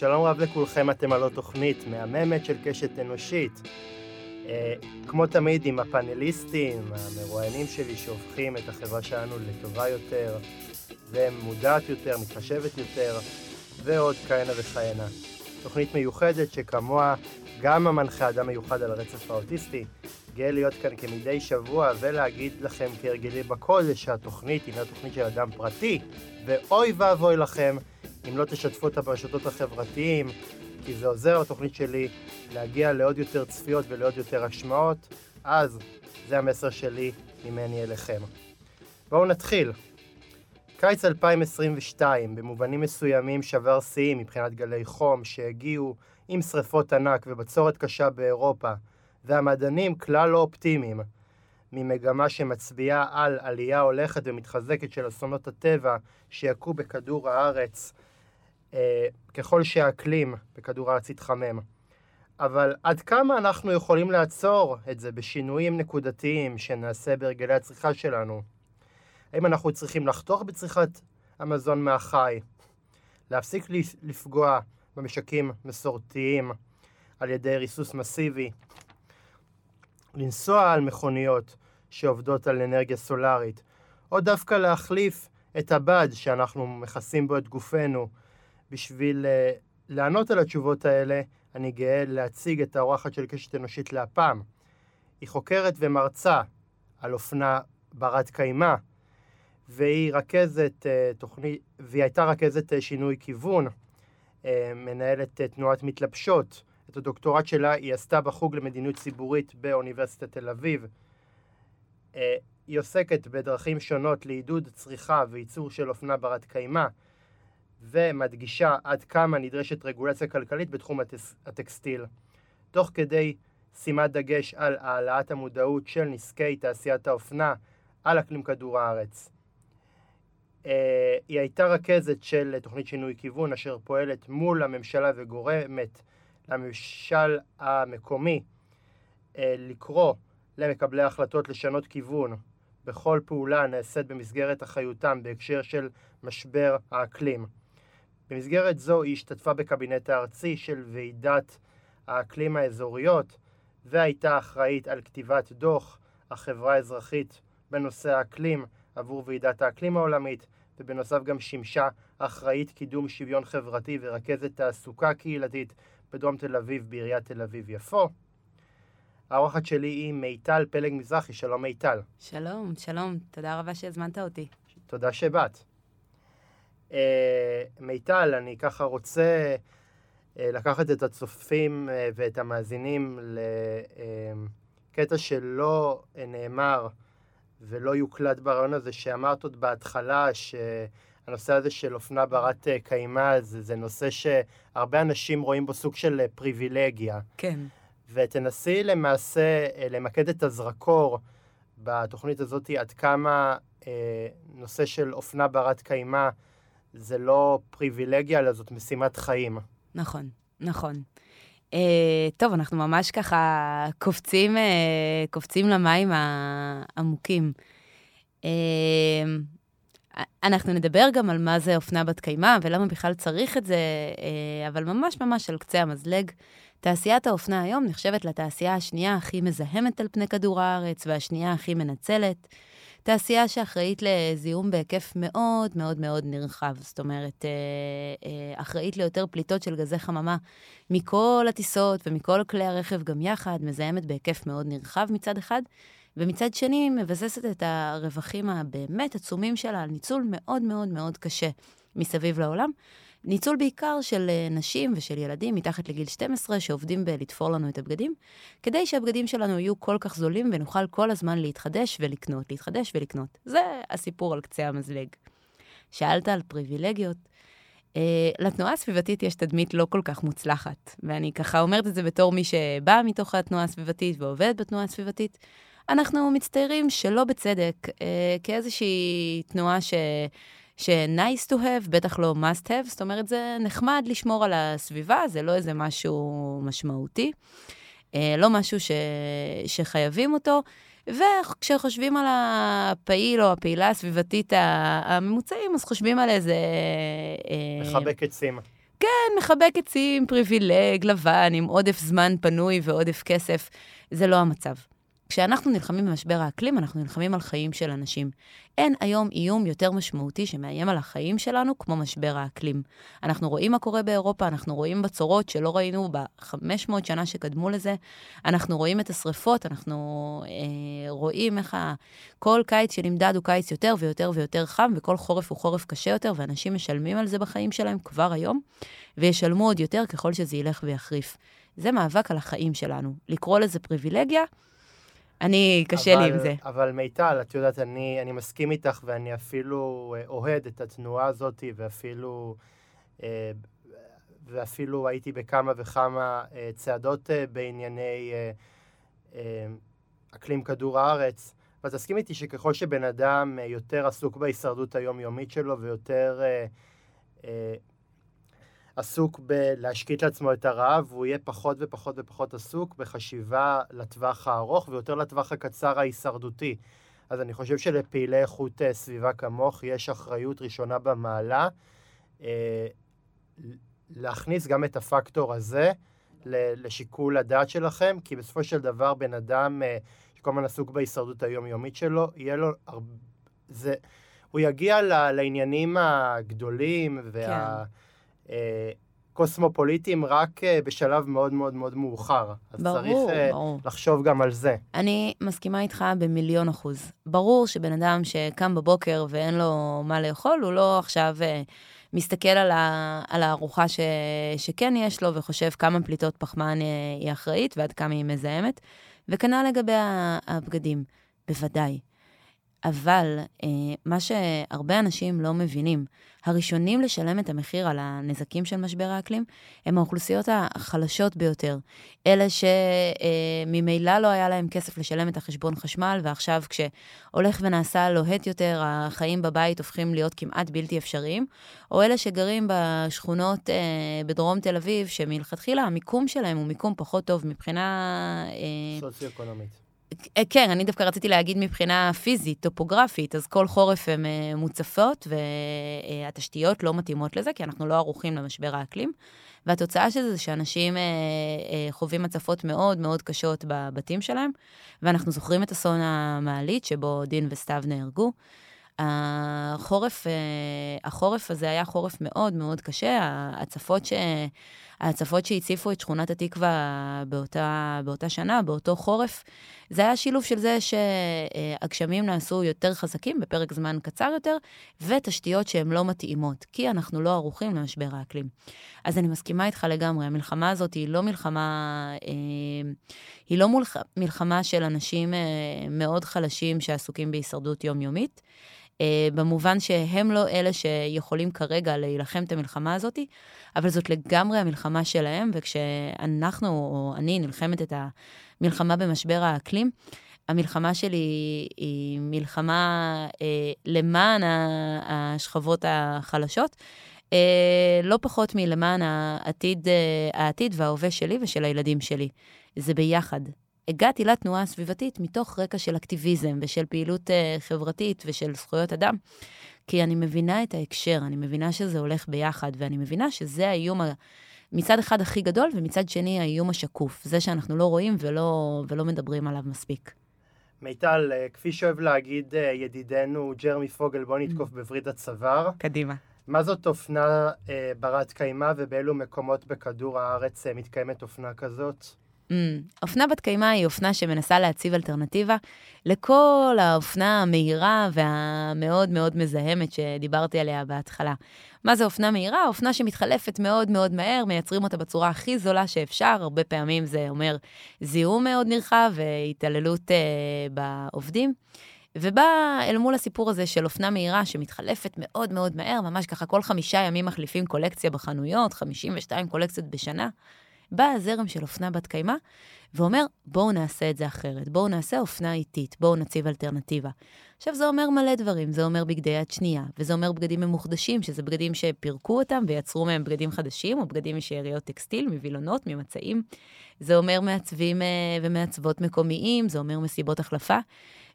שלום רב לכולכם, אתם על תוכנית מהממת של קשת אנושית. אה, כמו תמיד עם הפאנליסטים, המרואיינים שלי שהופכים את החברה שלנו לטובה יותר, ומודעת יותר, מתחשבת יותר, ועוד כהנה וכהנה. תוכנית מיוחדת שכמוה גם המנחה אדם מיוחד על הרצף האוטיסטי. גאה להיות כאן כמדי שבוע ולהגיד לכם כהרגלי בקודש שהתוכנית הינה תוכנית של אדם פרטי, ואוי ואבוי לכם אם לא תשתפו אותה ברשתות החברתיים, כי זה עוזר לתוכנית שלי להגיע לעוד יותר צפיות ולעוד יותר השמעות, אז זה המסר שלי ממני אליכם. בואו נתחיל. קיץ 2022 במובנים מסוימים שבר שיאים מבחינת גלי חום שהגיעו עם שריפות ענק ובצורת קשה באירופה, והמדענים כלל לא אופטימיים ממגמה שמצביעה על עלייה הולכת ומתחזקת של אסונות הטבע שיכו בכדור הארץ ככל שהאקלים בכדור הארץ יתחמם. אבל עד כמה אנחנו יכולים לעצור את זה בשינויים נקודתיים שנעשה בהרגלי הצריכה שלנו? האם אנחנו צריכים לחתוך בצריכת המזון מהחי? להפסיק לפגוע במשקים מסורתיים על ידי ריסוס מסיבי? לנסוע על מכוניות שעובדות על אנרגיה סולארית? או דווקא להחליף את הבד שאנחנו מכסים בו את גופנו בשביל uh, לענות על התשובות האלה, אני גאה להציג את האורחת של קשת אנושית להפעם. היא חוקרת ומרצה על אופנה ברת קיימא, והיא רכזת uh, תוכנית, והיא הייתה רכזת uh, שינוי כיוון, uh, מנהלת uh, תנועת מתלבשות. את הדוקטורט שלה היא עשתה בחוג למדיניות ציבורית באוניברסיטת תל אביב. היא עוסקת בדרכים שונות לעידוד צריכה וייצור של אופנה ברת קיימא. ומדגישה עד כמה נדרשת רגולציה כלכלית בתחום הטקסטיל, תוך כדי שימת דגש על העלאת המודעות של נזקי תעשיית האופנה על אקלים כדור הארץ. אה, היא הייתה רכזת של תוכנית שינוי כיוון אשר פועלת מול הממשלה וגורמת לממשל המקומי אה, לקרוא למקבלי ההחלטות לשנות כיוון בכל פעולה נעשית במסגרת אחריותם בהקשר של משבר האקלים. במסגרת זו היא השתתפה בקבינט הארצי של ועידת האקלים האזוריות והייתה אחראית על כתיבת דוח החברה האזרחית בנושא האקלים עבור ועידת האקלים העולמית ובנוסף גם שימשה אחראית קידום שוויון חברתי ורכזת תעסוקה קהילתית בדרום תל אביב בעיריית תל אביב-יפו. האורחת שלי היא מיטל פלג מזרחי, שלום מיטל. שלום, שלום, תודה רבה שהזמנת אותי. תודה שבאת. אה, מיטל, אני ככה רוצה אה, לקחת את הצופים אה, ואת המאזינים לקטע שלא נאמר ולא יוקלט ברעיון הזה, שאמרת עוד בהתחלה, שהנושא הזה של אופנה ברת קיימא זה, זה נושא שהרבה אנשים רואים בו סוג של פריבילגיה. כן. ותנסי למעשה למקד את הזרקור בתוכנית הזאת עד כמה אה, נושא של אופנה ברת קיימא זה לא פריבילגיה, אלא זאת משימת חיים. נכון, נכון. Uh, טוב, אנחנו ממש ככה קופצים, uh, קופצים למים העמוקים. Uh, אנחנו נדבר גם על מה זה אופנה בת קיימא ולמה בכלל צריך את זה, uh, אבל ממש ממש על קצה המזלג. תעשיית האופנה היום נחשבת לתעשייה השנייה הכי מזהמת על פני כדור הארץ והשנייה הכי מנצלת. תעשייה שאחראית לזיהום בהיקף מאוד מאוד מאוד נרחב. זאת אומרת, אה, אה, אחראית ליותר פליטות של גזי חממה מכל הטיסות ומכל כלי הרכב גם יחד, מזהמת בהיקף מאוד נרחב מצד אחד, ומצד שני מבססת את הרווחים הבאמת עצומים שלה על ניצול מאוד מאוד מאוד קשה מסביב לעולם. ניצול בעיקר של אה, נשים ושל ילדים מתחת לגיל 12 שעובדים בלתפור לנו את הבגדים, כדי שהבגדים שלנו יהיו כל כך זולים ונוכל כל הזמן להתחדש ולקנות, להתחדש ולקנות. זה הסיפור על קצה המזלג. שאלת על פריבילגיות. Uh, לתנועה הסביבתית יש תדמית לא כל כך מוצלחת, ואני ככה אומרת את זה בתור מי שבאה מתוך התנועה הסביבתית ועובדת בתנועה הסביבתית. אנחנו מצטיירים שלא בצדק, uh, כאיזושהי תנועה ש... ש-nice to have, בטח לא must have, זאת אומרת, זה נחמד לשמור על הסביבה, זה לא איזה משהו משמעותי, אה, לא משהו ש... שחייבים אותו. וכשחושבים על הפעיל או הפעילה הסביבתית הממוצעים, אז חושבים על איזה... אה, מחבק עצים. כן, מחבק עצים, פריבילג, לבן, עם עודף זמן פנוי ועודף כסף. זה לא המצב. כשאנחנו נלחמים במשבר האקלים, אנחנו נלחמים על חיים של אנשים. אין היום איום יותר משמעותי שמאיים על החיים שלנו כמו משבר האקלים. אנחנו רואים מה קורה באירופה, אנחנו רואים בצורות שלא ראינו ב-500 שנה שקדמו לזה, אנחנו רואים את השריפות, אנחנו אה, רואים איך ה... כל קיץ שנמדד הוא קיץ יותר ויותר ויותר חם, וכל חורף הוא חורף קשה יותר, ואנשים משלמים על זה בחיים שלהם כבר היום, וישלמו עוד יותר ככל שזה ילך ויחריף. זה מאבק על החיים שלנו. לקרוא לזה פריבילגיה, אני, קשה אבל, לי עם זה. אבל מיטל, את יודעת, אני, אני מסכים איתך ואני אפילו אה, אוהד את התנועה הזאת, ואפילו, אה, ואפילו הייתי בכמה וכמה אה, צעדות בענייני אקלים כדור הארץ. ואת תסכים איתי שככל שבן אדם יותר עסוק בהישרדות היומיומית שלו ויותר עסוק בלהשקיט לעצמו את הרעב, והוא יהיה פחות ופחות ופחות עסוק בחשיבה לטווח הארוך ויותר לטווח הקצר ההישרדותי. אז אני חושב שלפעילי איכות אה, סביבה כמוך יש אחריות ראשונה במעלה אה, להכניס גם את הפקטור הזה לשיקול הדעת שלכם, כי בסופו של דבר בן אדם אה, שכל הזמן עסוק בהישרדות היומיומית שלו, יהיה לו הרבה... זה... הוא יגיע לעניינים הגדולים וה... כן. קוסמופוליטיים רק אה, בשלב מאוד מאוד מאוד מאוחר. אז ברור, צריך אה, ברור. לחשוב גם על זה. אני מסכימה איתך במיליון אחוז. ברור שבן אדם שקם בבוקר ואין לו מה לאכול, הוא לא עכשיו אה, מסתכל על, ה, על הארוחה ש, שכן יש לו וחושב כמה פליטות פחמן היא אחראית ועד כמה היא מזהמת. וכנ"ל לגבי הבגדים, בוודאי. אבל אה, מה שהרבה אנשים לא מבינים, הראשונים לשלם את המחיר על הנזקים של משבר האקלים הם האוכלוסיות החלשות ביותר. אלה שממילא אה, לא היה להם כסף לשלם את החשבון חשמל, ועכשיו כשהולך ונעשה לוהט יותר, החיים בבית הופכים להיות כמעט בלתי אפשריים, או אלה שגרים בשכונות אה, בדרום תל אביב, שמלכתחילה המיקום שלהם הוא מיקום פחות טוב מבחינה... סוציו-אקונומית. אה, כן, אני דווקא רציתי להגיד מבחינה פיזית, טופוגרפית, אז כל חורף הן אה, מוצפות, והתשתיות לא מתאימות לזה, כי אנחנו לא ערוכים למשבר האקלים. והתוצאה של זה זה שאנשים אה, אה, חווים הצפות מאוד מאוד קשות בבתים שלהם, ואנחנו זוכרים את אסון המעלית, שבו דין וסתיו נהרגו. החורף, אה, החורף הזה היה חורף מאוד מאוד קשה, ההצפות, ש... ההצפות שהציפו את שכונת התקווה באותה, באותה שנה, באותו חורף, זה היה שילוב של זה שהגשמים נעשו יותר חזקים בפרק זמן קצר יותר, ותשתיות שהן לא מתאימות, כי אנחנו לא ערוכים למשבר האקלים. אז אני מסכימה איתך לגמרי, המלחמה הזאת היא לא מלחמה, אה, היא לא מלחמה של אנשים אה, מאוד חלשים שעסוקים בהישרדות יומיומית. אה, במובן שהם לא אלה שיכולים כרגע להילחם את המלחמה הזאת, אבל זאת לגמרי המלחמה שלהם, וכשאנחנו, או אני, נלחמת את המלחמה במשבר האקלים, המלחמה שלי היא מלחמה אה, למען השכבות החלשות, אה, לא פחות מלמען העתיד, אה, העתיד וההווה שלי ושל הילדים שלי. זה ביחד. הגעתי לתנועה הסביבתית מתוך רקע של אקטיביזם ושל פעילות uh, חברתית ושל זכויות אדם, כי אני מבינה את ההקשר, אני מבינה שזה הולך ביחד, ואני מבינה שזה האיום ה... מצד אחד הכי גדול, ומצד שני האיום השקוף, זה שאנחנו לא רואים ולא, ולא מדברים עליו מספיק. מיטל, אה, כפי שאוהב להגיד אה, ידידנו ג'רמי פוגל, בוא נתקוף mm. בווריד הצוואר. קדימה. מה זאת אופנה אה, ברת קיימא ובאילו מקומות בכדור הארץ אה, מתקיימת אופנה כזאת? Mm, אופנה בת קיימא היא אופנה שמנסה להציב אלטרנטיבה לכל האופנה המהירה והמאוד מאוד מזהמת שדיברתי עליה בהתחלה. מה זה אופנה מהירה? אופנה שמתחלפת מאוד מאוד מהר, מייצרים אותה בצורה הכי זולה שאפשר, הרבה פעמים זה אומר זיהום מאוד נרחב והתעללות אה, בעובדים. ובא אל מול הסיפור הזה של אופנה מהירה שמתחלפת מאוד מאוד מהר, ממש ככה כל חמישה ימים מחליפים קולקציה בחנויות, 52 קולקציות בשנה. בא הזרם של אופנה בת קיימא ואומר, בואו נעשה את זה אחרת, בואו נעשה אופנה איטית, בואו נציב אלטרנטיבה. עכשיו, זה אומר מלא דברים, זה אומר בגדי יד שנייה, וזה אומר בגדים ממוחדשים, שזה בגדים שפירקו אותם ויצרו מהם בגדים חדשים, או בגדים משאריות טקסטיל, מווילונות, ממצעים. זה אומר מעצבים אה, ומעצבות מקומיים, זה אומר מסיבות החלפה.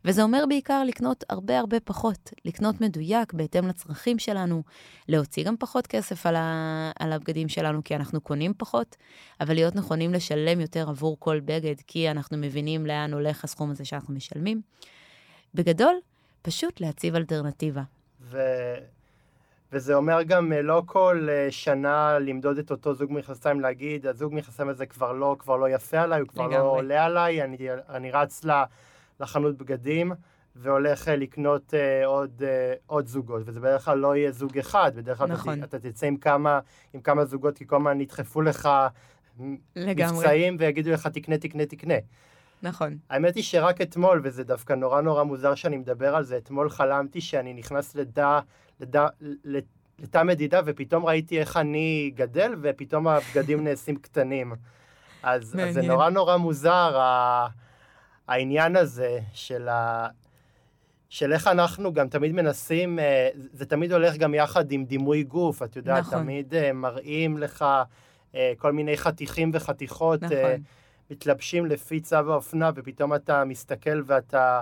וזה אומר בעיקר לקנות הרבה הרבה פחות, לקנות מדויק בהתאם לצרכים שלנו, להוציא גם פחות כסף על, ה... על הבגדים שלנו כי אנחנו קונים פחות, אבל להיות נכונים לשלם יותר עבור כל בגד, כי אנחנו מבינים לאן הולך הסכום הזה שאנחנו משלמים. בגדול, פשוט להציב אלטרנטיבה. ו... וזה אומר גם אה, לא כל אה, שנה למדוד את אותו זוג מכנסיים, להגיד, הזוג מכנסיים הזה כבר לא, כבר לא יפה עליי, הוא כבר לא לגמרי. לא עולה עליי, אני, אני רץ לחנות בגדים והולך אה, לקנות עוד, עוד זוגות, וזה בדרך כלל לא יהיה זוג אחד, בדרך כלל נכון. אתה, אתה תצא עם כמה, עם כמה זוגות, כי כל הזמן ידחפו לך לגמרי. מבצעים ויגידו לך תקנה, תקנה, תקנה. נכון. האמת היא שרק אתמול, וזה דווקא נורא נורא מוזר שאני מדבר על זה, אתמול חלמתי שאני נכנס לדע, לדע, לתא מדידה, ופתאום ראיתי איך אני גדל, ופתאום הבגדים נעשים קטנים. אז, אז זה נורא נורא מוזר, ה, העניין הזה של, ה, של איך אנחנו גם תמיד מנסים, אה, זה תמיד הולך גם יחד עם דימוי גוף, את יודעת, נכון. תמיד אה, מראים לך אה, כל מיני חתיכים וחתיכות. נכון. מתלבשים לפי צו האופנה, ופתאום אתה מסתכל ואתה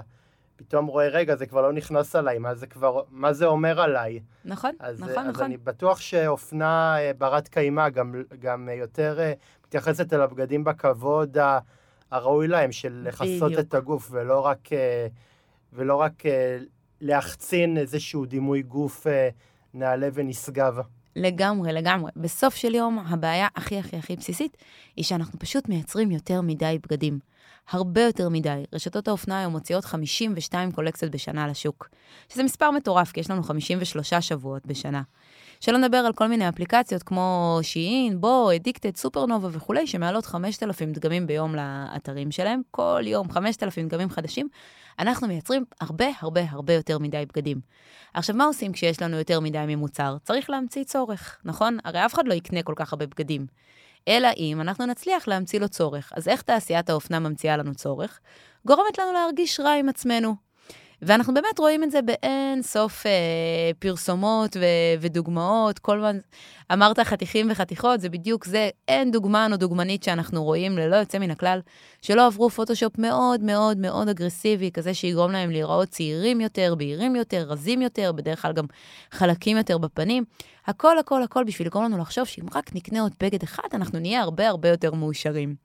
פתאום רואה, רגע, זה כבר לא נכנס עליי, מה זה כבר, מה זה אומר עליי? נכון, אז, נכון, אז נכון. אני בטוח שאופנה ברת קיימא גם, גם יותר מתייחסת אל הבגדים בכבוד הראוי להם, של לכסות את הגוף, ולא רק, אה, ולא רק להחצין איזשהו דימוי גוף נעלה ונשגב. לגמרי, לגמרי. בסוף של יום, הבעיה הכי הכי הכי בסיסית היא שאנחנו פשוט מייצרים יותר מדי בגדים. הרבה יותר מדי. רשתות האופנה היום מוציאות 52 קולקציות בשנה לשוק, שזה מספר מטורף, כי יש לנו 53 שבועות בשנה. שלא נדבר על כל מיני אפליקציות כמו שיין, בו, אדיקטד, סופרנובה וכולי, שמעלות 5,000 דגמים ביום לאתרים שלהם. כל יום 5,000 דגמים חדשים. אנחנו מייצרים הרבה הרבה הרבה יותר מדי בגדים. עכשיו, מה עושים כשיש לנו יותר מדי ממוצר? צריך להמציא צורך, נכון? הרי אף אחד לא יקנה כל כך הרבה בגדים. אלא אם אנחנו נצליח להמציא לו צורך. אז איך תעשיית האופנה ממציאה לנו צורך? גורמת לנו להרגיש רע עם עצמנו. ואנחנו באמת רואים את זה באין סוף אה, פרסומות ו- ודוגמאות. כל הזמן אמרת חתיכים וחתיכות, זה בדיוק זה. אין דוגמן או דוגמנית שאנחנו רואים, ללא יוצא מן הכלל, שלא עברו פוטושופ מאוד מאוד מאוד אגרסיבי, כזה שיגרום להם להיראות צעירים יותר, בהירים יותר, רזים יותר, בדרך כלל גם חלקים יותר בפנים. הכל, הכל, הכל בשביל לגרום לנו לחשוב שאם רק נקנה עוד בגד אחד, אנחנו נהיה הרבה הרבה יותר מאושרים.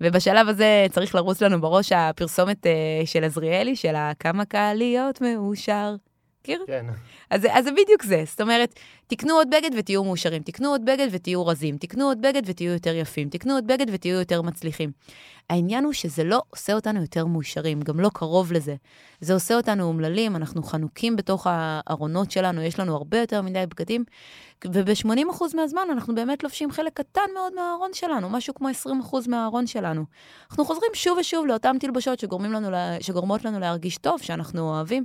ובשלב הזה צריך לרוץ לנו בראש הפרסומת uh, של עזריאלי, של כמה קל להיות מאושר. מכיר? כן. אז, אז זה בדיוק זה. זאת אומרת, תקנו עוד בגד ותהיו מאושרים, תקנו עוד בגד ותהיו רזים, תקנו עוד בגד ותהיו יותר יפים, תקנו עוד בגד ותהיו יותר מצליחים. העניין הוא שזה לא עושה אותנו יותר מאושרים, גם לא קרוב לזה. זה עושה אותנו אומללים, אנחנו חנוקים בתוך הארונות שלנו, יש לנו הרבה יותר מדי בגדים, וב-80% מהזמן אנחנו באמת לובשים חלק קטן מאוד מהארון שלנו, משהו כמו 20% מהארון שלנו. אנחנו חוזרים שוב ושוב לאותן תלבושות לנו, שגורמות לנו להרגיש טוב, שאנחנו אוהבים.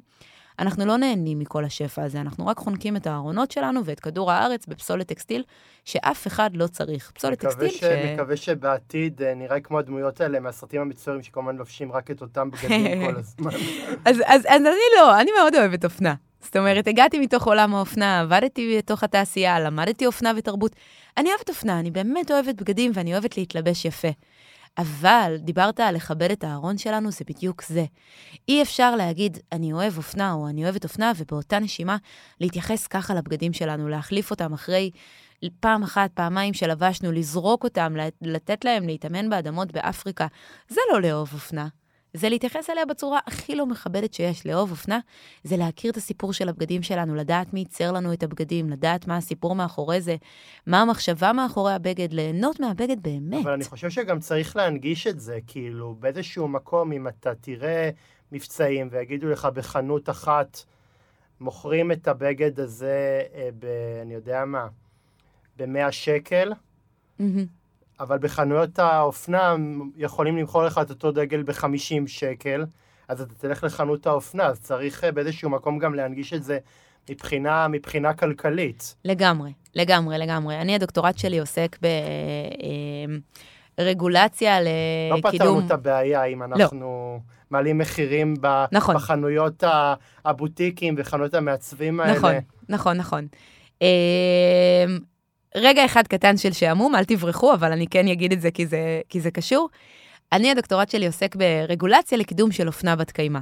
אנחנו לא נהנים מכל השפע הזה, אנחנו רק חונקים את הארונות שלנו ואת כדור הארץ בפסולת טקסטיל, שאף אחד לא צריך. פסולת טקסטיל ש... ש... מקווה שבעתיד אה, נראה כמו הדמויות האלה מהסרטים המצוירים, שכל הזמן לובשים רק את אותם בגדים כל הזמן. אז, אז, אז אני לא, אני מאוד אוהבת אופנה. זאת אומרת, הגעתי מתוך עולם האופנה, עבדתי בתוך התעשייה, למדתי אופנה ותרבות. אני אוהבת אופנה, אני באמת אוהבת בגדים ואני אוהבת להתלבש יפה. אבל דיברת על לכבד את הארון שלנו, זה בדיוק זה. אי אפשר להגיד, אני אוהב אופנה או אני אוהבת אופנה, ובאותה נשימה להתייחס ככה לבגדים שלנו, להחליף אותם אחרי פעם אחת, פעמיים שלבשנו, לזרוק אותם, לתת להם להתאמן באדמות באפריקה. זה לא לאהוב אופנה. זה להתייחס אליה בצורה הכי לא מכבדת שיש. לאהוב אופנה זה להכיר את הסיפור של הבגדים שלנו, לדעת מי ייצר לנו את הבגדים, לדעת מה הסיפור מאחורי זה, מה המחשבה מאחורי הבגד, ליהנות מהבגד באמת. אבל אני חושב שגם צריך להנגיש את זה, כאילו, באיזשהו מקום, אם אתה תראה מבצעים ויגידו לך בחנות אחת, מוכרים את הבגד הזה, אה, ב... אני יודע מה, ב-100 שקל, mm-hmm. אבל בחנויות האופנה יכולים למכור לך את אותו דגל ב-50 שקל, אז אתה תלך לחנות האופנה, אז צריך אה, באיזשהו מקום גם להנגיש את זה מבחינה, מבחינה כלכלית. לגמרי, לגמרי, לגמרי. אני, הדוקטורט שלי עוסק ברגולציה אה, לקידום... לא פתרנו את הבעיה אם לא. אנחנו לא. מעלים מחירים ב... נכון. בחנויות הבוטיקים וחנויות המעצבים האלה. נכון, נכון, נכון. אה, רגע אחד קטן של שעמום, אל תברחו, אבל אני כן אגיד את זה כי זה, כי זה קשור. אני, הדוקטורט שלי עוסק ברגולציה לקידום של אופנה בת קיימא.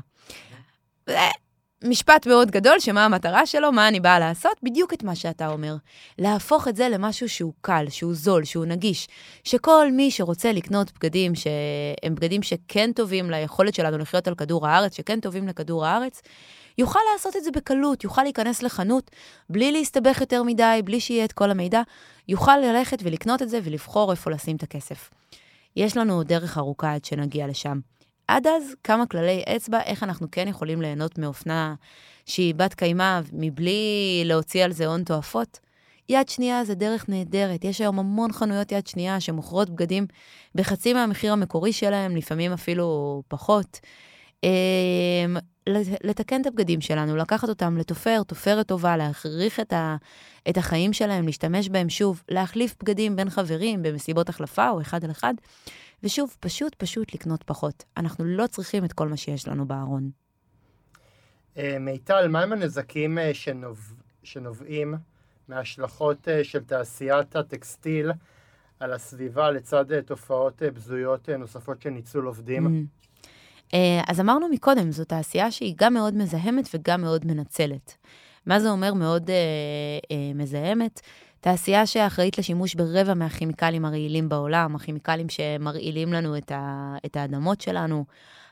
משפט מאוד גדול, שמה המטרה שלו, מה אני באה לעשות? בדיוק את מה שאתה אומר. להפוך את זה למשהו שהוא קל, שהוא זול, שהוא נגיש. שכל מי שרוצה לקנות בגדים שהם בגדים שכן טובים ליכולת שלנו לחיות על כדור הארץ, שכן טובים לכדור הארץ, יוכל לעשות את זה בקלות, יוכל להיכנס לחנות בלי להסתבך יותר מדי, בלי שיהיה את כל המידע, יוכל ללכת ולקנות את זה ולבחור איפה לשים את הכסף. יש לנו דרך ארוכה עד שנגיע לשם. עד אז, כמה כללי אצבע, איך אנחנו כן יכולים ליהנות מאופנה שהיא בת קיימא מבלי להוציא על זה הון תועפות. יד שנייה זה דרך נהדרת. יש היום המון חנויות יד שנייה שמוכרות בגדים בחצי מהמחיר המקורי שלהם, לפעמים אפילו פחות. אמ, לתקן את הבגדים שלנו, לקחת אותם לתופר, תופרת טובה, להכריך את, ה, את החיים שלהם, להשתמש בהם שוב, להחליף בגדים בין חברים במסיבות החלפה או אחד על אחד, ושוב, פשוט פשוט לקנות פחות. אנחנו לא צריכים את כל מה שיש לנו בארון. אה, מיטל, מהם הנזקים אה, שנוב... שנובעים מההשלכות אה, של תעשיית הטקסטיל על הסביבה לצד תופעות בזויות נוספות של ניצול עובדים? Mm. אז אמרנו מקודם, זו תעשייה שהיא גם מאוד מזהמת וגם מאוד מנצלת. מה זה אומר מאוד אה, אה, מזהמת? תעשייה שאחראית לשימוש ברבע מהכימיקלים הרעילים בעולם, הכימיקלים שמרעילים לנו את, ה, את האדמות שלנו,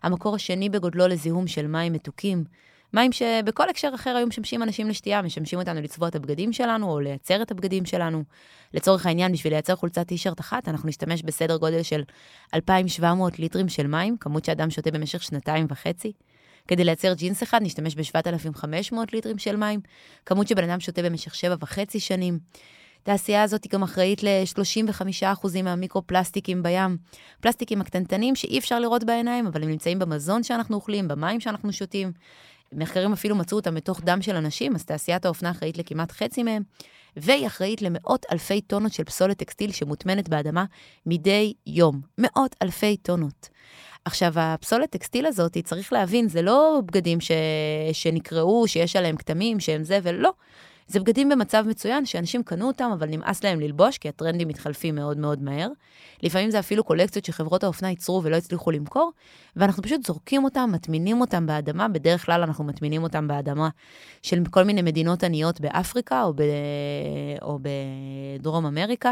המקור השני בגודלו לזיהום של מים מתוקים, מים שבכל הקשר אחר היו משמשים אנשים לשתייה, משמשים אותנו לצבוע את הבגדים שלנו או לייצר את הבגדים שלנו. לצורך העניין, בשביל לייצר חולצת טישרט אחת, אנחנו נשתמש בסדר גודל של 2,700 ליטרים של מים, כמות שאדם שותה במשך שנתיים וחצי. כדי לייצר ג'ינס אחד נשתמש ב-7,500 ליטרים של מים, כמות שבן אדם שותה במשך שבע וחצי שנים. התעשייה הזאת היא גם אחראית ל-35% מהמיקרו-פלסטיקים בים. פלסטיקים הקטנטנים שאי אפשר לראות בעיניים, אבל הם נמצאים במזון שאנחנו אוכלים, במים שאנחנו שותים. מחקרים אפילו מצאו אותם בתוך דם של אנשים, אז תעשיית האופנה אחראית לכמעט חצי מהם, והיא אחראית למאות אלפי טונות של פסולת טקסטיל שמוטמנת באדמה מדי יום. מאות אלפי טונות. עכשיו, הפסולת טקסטיל הזאת, צריך להבין, זה לא בגדים ש... שנקראו, שיש עליהם כתמים, שהם זה ולא. זה בגדים במצב מצוין, שאנשים קנו אותם, אבל נמאס להם ללבוש, כי הטרנדים מתחלפים מאוד מאוד מהר. לפעמים זה אפילו קולקציות שחברות האופנה ייצרו ולא הצליחו למכור, ואנחנו פשוט זורקים אותם, מטמינים אותם באדמה, בדרך כלל אנחנו מטמינים אותם באדמה של כל מיני מדינות עניות באפריקה או, ב... או בדרום אמריקה.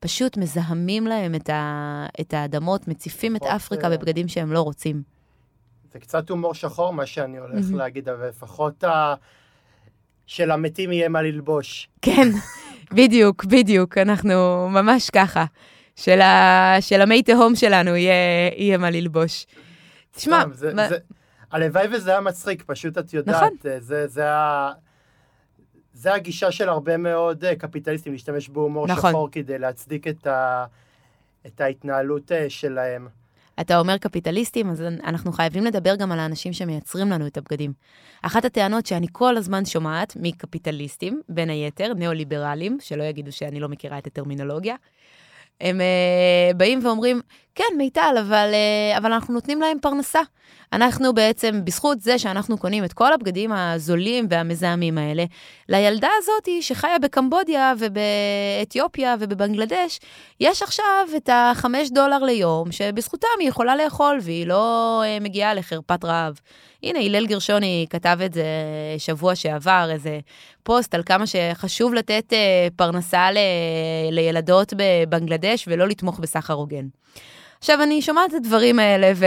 פשוט מזהמים להם את, ה... את האדמות, מציפים את אפריקה uh... בבגדים שהם לא רוצים. זה קצת הומור שחור, מה שאני הולך להגיד, אבל לפחות ה... שלמתים יהיה מה ללבוש. כן, בדיוק, בדיוק, אנחנו ממש ככה. של, ה... של המי תהום שלנו יהיה, יהיה מה ללבוש. תשמע, זה, מה... זה, הלוואי וזה היה מצחיק, פשוט את יודעת, נכון. זה, זה, זה, ה... זה הגישה של הרבה מאוד אה, קפיטליסטים, להשתמש בהומור נכון. שחור כדי להצדיק את, ה... את ההתנהלות אה, שלהם. אתה אומר קפיטליסטים, אז אנחנו חייבים לדבר גם על האנשים שמייצרים לנו את הבגדים. אחת הטענות שאני כל הזמן שומעת מקפיטליסטים, בין היתר, ניאו-ליברלים, שלא יגידו שאני לא מכירה את הטרמינולוגיה, הם uh, באים ואומרים, כן, מיטל, אבל, uh, אבל אנחנו נותנים להם פרנסה. אנחנו בעצם, בזכות זה שאנחנו קונים את כל הבגדים הזולים והמזהמים האלה, לילדה הזאת שחיה בקמבודיה ובאתיופיה ובבנגלדש, יש עכשיו את החמש דולר ליום, שבזכותם היא יכולה לאכול והיא לא uh, מגיעה לחרפת רעב. הנה, הלל גרשוני כתב את זה שבוע שעבר, איזה פוסט על כמה שחשוב לתת uh, פרנסה ל, לילדות בבנגלדש ולא לתמוך בסחר הוגן. עכשיו, אני שומעת את הדברים האלה, ו...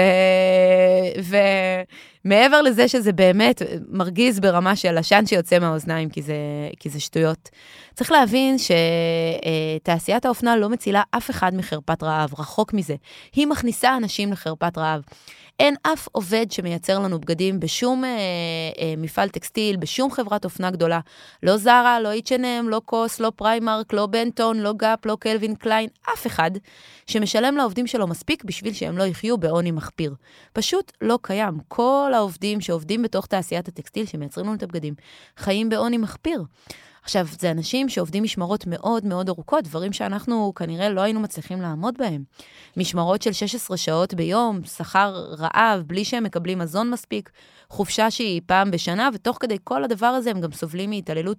ומעבר לזה שזה באמת מרגיז ברמה של עשן שיוצא מהאוזניים, כי זה, כי זה שטויות, צריך להבין שתעשיית האופנה לא מצילה אף אחד מחרפת רעב, רחוק מזה. היא מכניסה אנשים לחרפת רעב. אין אף עובד שמייצר לנו בגדים בשום אה, אה, מפעל טקסטיל, בשום חברת אופנה גדולה. לא Zara, לא H&M, לא COS, לא Primark, לא Benetton, לא Gap, לא Calvin Klein, אף אחד שמשלם לעובדים שלו מספיק בשביל שהם לא יחיו בעוני מחפיר. פשוט לא קיים. כל העובדים שעובדים בתוך תעשיית הטקסטיל, שמייצרים לנו את הבגדים, חיים בעוני מחפיר. עכשיו, זה אנשים שעובדים משמרות מאוד מאוד ארוכות, דברים שאנחנו כנראה לא היינו מצליחים לעמוד בהם. משמרות של 16 שעות ביום, שכר רעב, בלי שהם מקבלים מזון מספיק, חופשה שהיא פעם בשנה, ותוך כדי כל הדבר הזה הם גם סובלים מהתעללות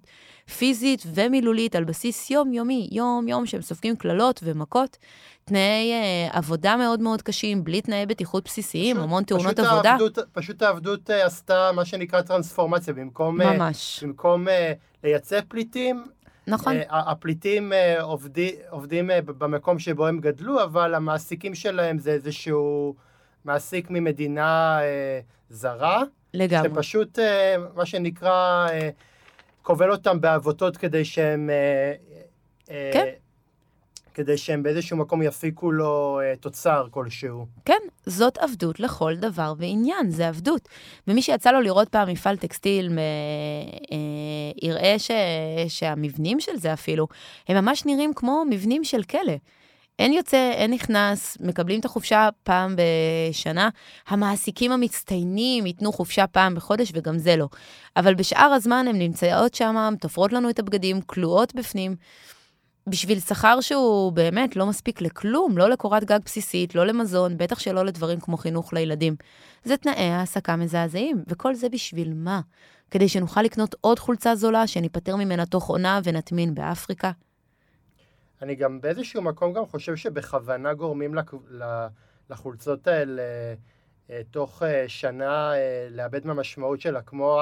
פיזית ומילולית על בסיס יומיומי, יום-יום, שהם סופגים קללות ומכות. תנאי uh, עבודה מאוד מאוד קשים, בלי תנאי בטיחות בסיסיים, פשוט, המון תאונות פשוט עבודה. העבדות, פשוט העבדות uh, עשתה מה שנקרא טרנספורמציה, במקום, ממש. Uh, במקום uh, לייצא פליטים, נכון. Uh, הפליטים uh, עובדי, עובדים uh, במקום שבו הם גדלו, אבל המעסיקים שלהם זה איזשהו מעסיק ממדינה uh, זרה. לגמרי. שפשוט, uh, מה שנקרא, uh, כובל אותם בעבותות כדי שהם... Uh, כן. כדי שהם באיזשהו מקום יפיקו לו uh, תוצר כלשהו. כן, זאת עבדות לכל דבר ועניין, זה עבדות. ומי שיצא לו לראות פעם מפעל טקסטיל, מ... אה, יראה ש... שהמבנים של זה אפילו, הם ממש נראים כמו מבנים של כלא. אין יוצא, אין נכנס, מקבלים את החופשה פעם בשנה. המעסיקים המצטיינים ייתנו חופשה פעם בחודש, וגם זה לא. אבל בשאר הזמן הן נמצאות שם, תופרות לנו את הבגדים, כלואות בפנים. בשביל שכר שהוא באמת לא מספיק לכלום, לא לקורת גג בסיסית, לא למזון, בטח שלא לדברים כמו חינוך לילדים. זה תנאי העסקה מזעזעים, וכל זה בשביל מה? כדי שנוכל לקנות עוד חולצה זולה, שניפטר ממנה תוך עונה ונטמין באפריקה? אני גם באיזשהו מקום גם חושב שבכוונה גורמים לחולצות האלה אה, תוך אה, שנה אה, לאבד מהמשמעות שלה, כמו.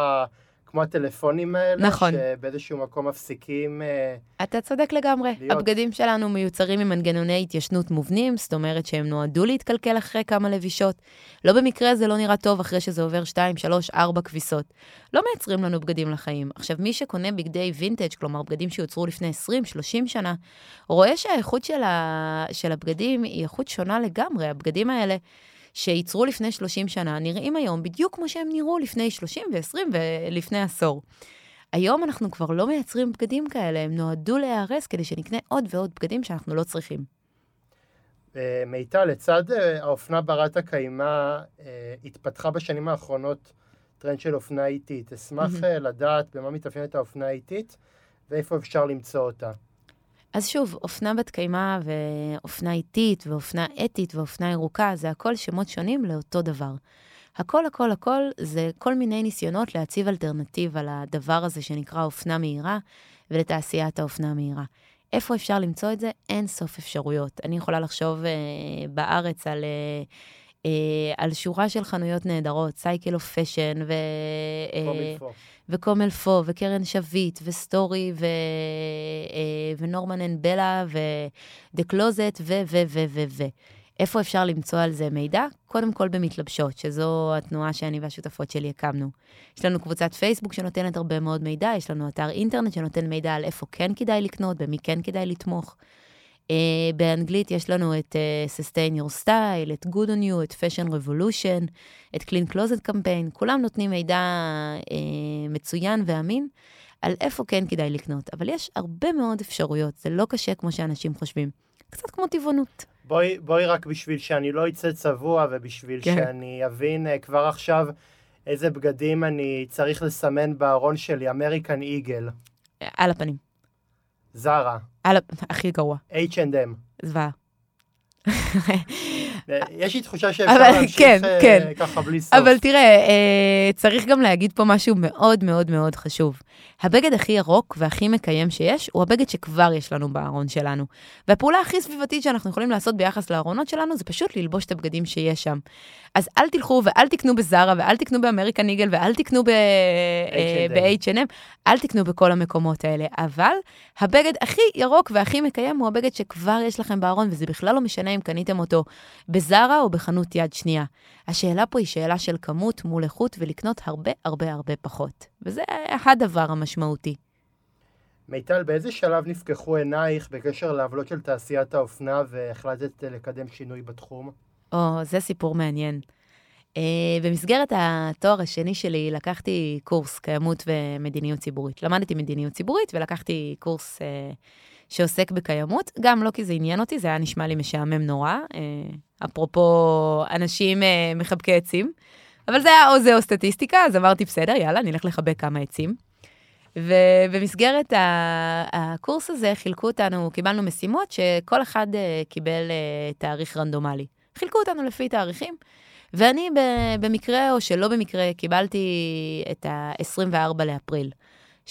כמו הטלפונים האלה, נכון. שבאיזשהו מקום מפסיקים... אה, אתה צודק לגמרי. להיות. הבגדים שלנו מיוצרים עם מנגנוני התיישנות מובנים, זאת אומרת שהם נועדו להתקלקל אחרי כמה לבישות. לא במקרה זה לא נראה טוב אחרי שזה עובר 2, 3, 4 כביסות. לא מייצרים לנו בגדים לחיים. עכשיו, מי שקונה בגדי וינטג', כלומר בגדים שיוצרו לפני 20, 30 שנה, רואה שהאיכות של, ה... של הבגדים היא איכות שונה לגמרי. הבגדים האלה... שייצרו לפני 30 שנה, נראים היום בדיוק כמו שהם נראו לפני 30 ו-20 ולפני עשור. היום אנחנו כבר לא מייצרים בגדים כאלה, הם נועדו להיהרס כדי שנקנה עוד ועוד בגדים שאנחנו לא צריכים. אה, מיטל, לצד אה, האופנה ברת הקיימא, אה, התפתחה בשנים האחרונות טרנד של אופנה איטית. אשמח לדעת במה מתאפיינת האופנה האיטית ואיפה אפשר למצוא אותה. אז שוב, אופנה בת קיימא ואופנה איטית ואופנה אתית ואופנה ירוקה, זה הכל שמות שונים לאותו דבר. הכל, הכל, הכל זה כל מיני ניסיונות להציב אלטרנטיבה לדבר הזה שנקרא אופנה מהירה ולתעשיית האופנה המהירה. איפה אפשר למצוא את זה? אין סוף אפשרויות. אני יכולה לחשוב אה, בארץ על... אה, על שורה של חנויות נהדרות, Cycle of Fashion ו... אה, ו Comme Il Faut, וקרן שביט, ו Story, ו... אה, ו Norman and Bella, ו The Closet, ו... ו... ו... ו... ו... איפה אפשר למצוא על זה מידע? קודם כל במתלבשות, שזו התנועה שאני והשותפות שלי הקמנו. יש לנו קבוצת פייסבוק שנותנת הרבה מאוד מידע, יש לנו אתר אינטרנט שנותן מידע על איפה כן כדאי לקנות, במי כן כדאי לתמוך. Uh, באנגלית יש לנו את uh, Sustain Your Style, את Good on You, את Fashion Revolution, את Clean Closet Campaign, כולם נותנים מידע uh, מצוין ואמין על איפה כן כדאי לקנות. אבל יש הרבה מאוד אפשרויות, זה לא קשה כמו שאנשים חושבים. קצת כמו טבעונות. בואי, בואי רק בשביל שאני לא אצא צבוע ובשביל כן. שאני אבין uh, כבר עכשיו איזה בגדים אני צריך לסמן בארון שלי, אמריקן איגל. על הפנים. זרה. על... הכי גרוע. H&M. זוועה. יש לי תחושה שאפשר להמשיך כן, אה, כן. ככה בלי סוף. אבל תראה, אה, צריך גם להגיד פה משהו מאוד מאוד מאוד חשוב. הבגד הכי ירוק והכי מקיים שיש, הוא הבגד שכבר יש לנו בארון שלנו. והפעולה הכי סביבתית שאנחנו יכולים לעשות ביחס לארונות שלנו, זה פשוט ללבוש את הבגדים שיש שם. אז אל תלכו ואל תקנו בזארה, ואל תקנו באמריקן איגל, ואל תקנו ב-H&M, אל תקנו בכל המקומות האלה. אבל הבגד הכי ירוק והכי מקיים הוא הבגד שכבר יש לכם בארון, וזה בכלל לא משנה אם קניתם אותו בזארה או בחנות יד שנייה. השאלה פה היא שאלה של כמות מול איכות ולקנות הרבה הרבה הרבה פחות. וזה הדבר המשמעותי. מיטל, באיזה שלב נפקחו עינייך בקשר לעוולות של תעשיית האופנה והחלטת לקדם שינוי בתחום? או, זה סיפור מעניין. Uh, במסגרת התואר השני שלי לקחתי קורס קיימות ומדיניות ציבורית. למדתי מדיניות ציבורית ולקחתי קורס uh, שעוסק בקיימות, גם לא כי זה עניין אותי, זה היה נשמע לי משעמם נורא, uh, אפרופו אנשים uh, מחבקי עצים, אבל זה היה או זה או סטטיסטיקה, אז אמרתי, בסדר, יאללה, נלך לחבק כמה עצים. ובמסגרת הקורס הזה חילקו אותנו, קיבלנו משימות שכל אחד אה, קיבל אה, תאריך רנדומלי. חילקו אותנו לפי תאריכים, ואני במקרה או שלא במקרה קיבלתי את ה-24 לאפריל.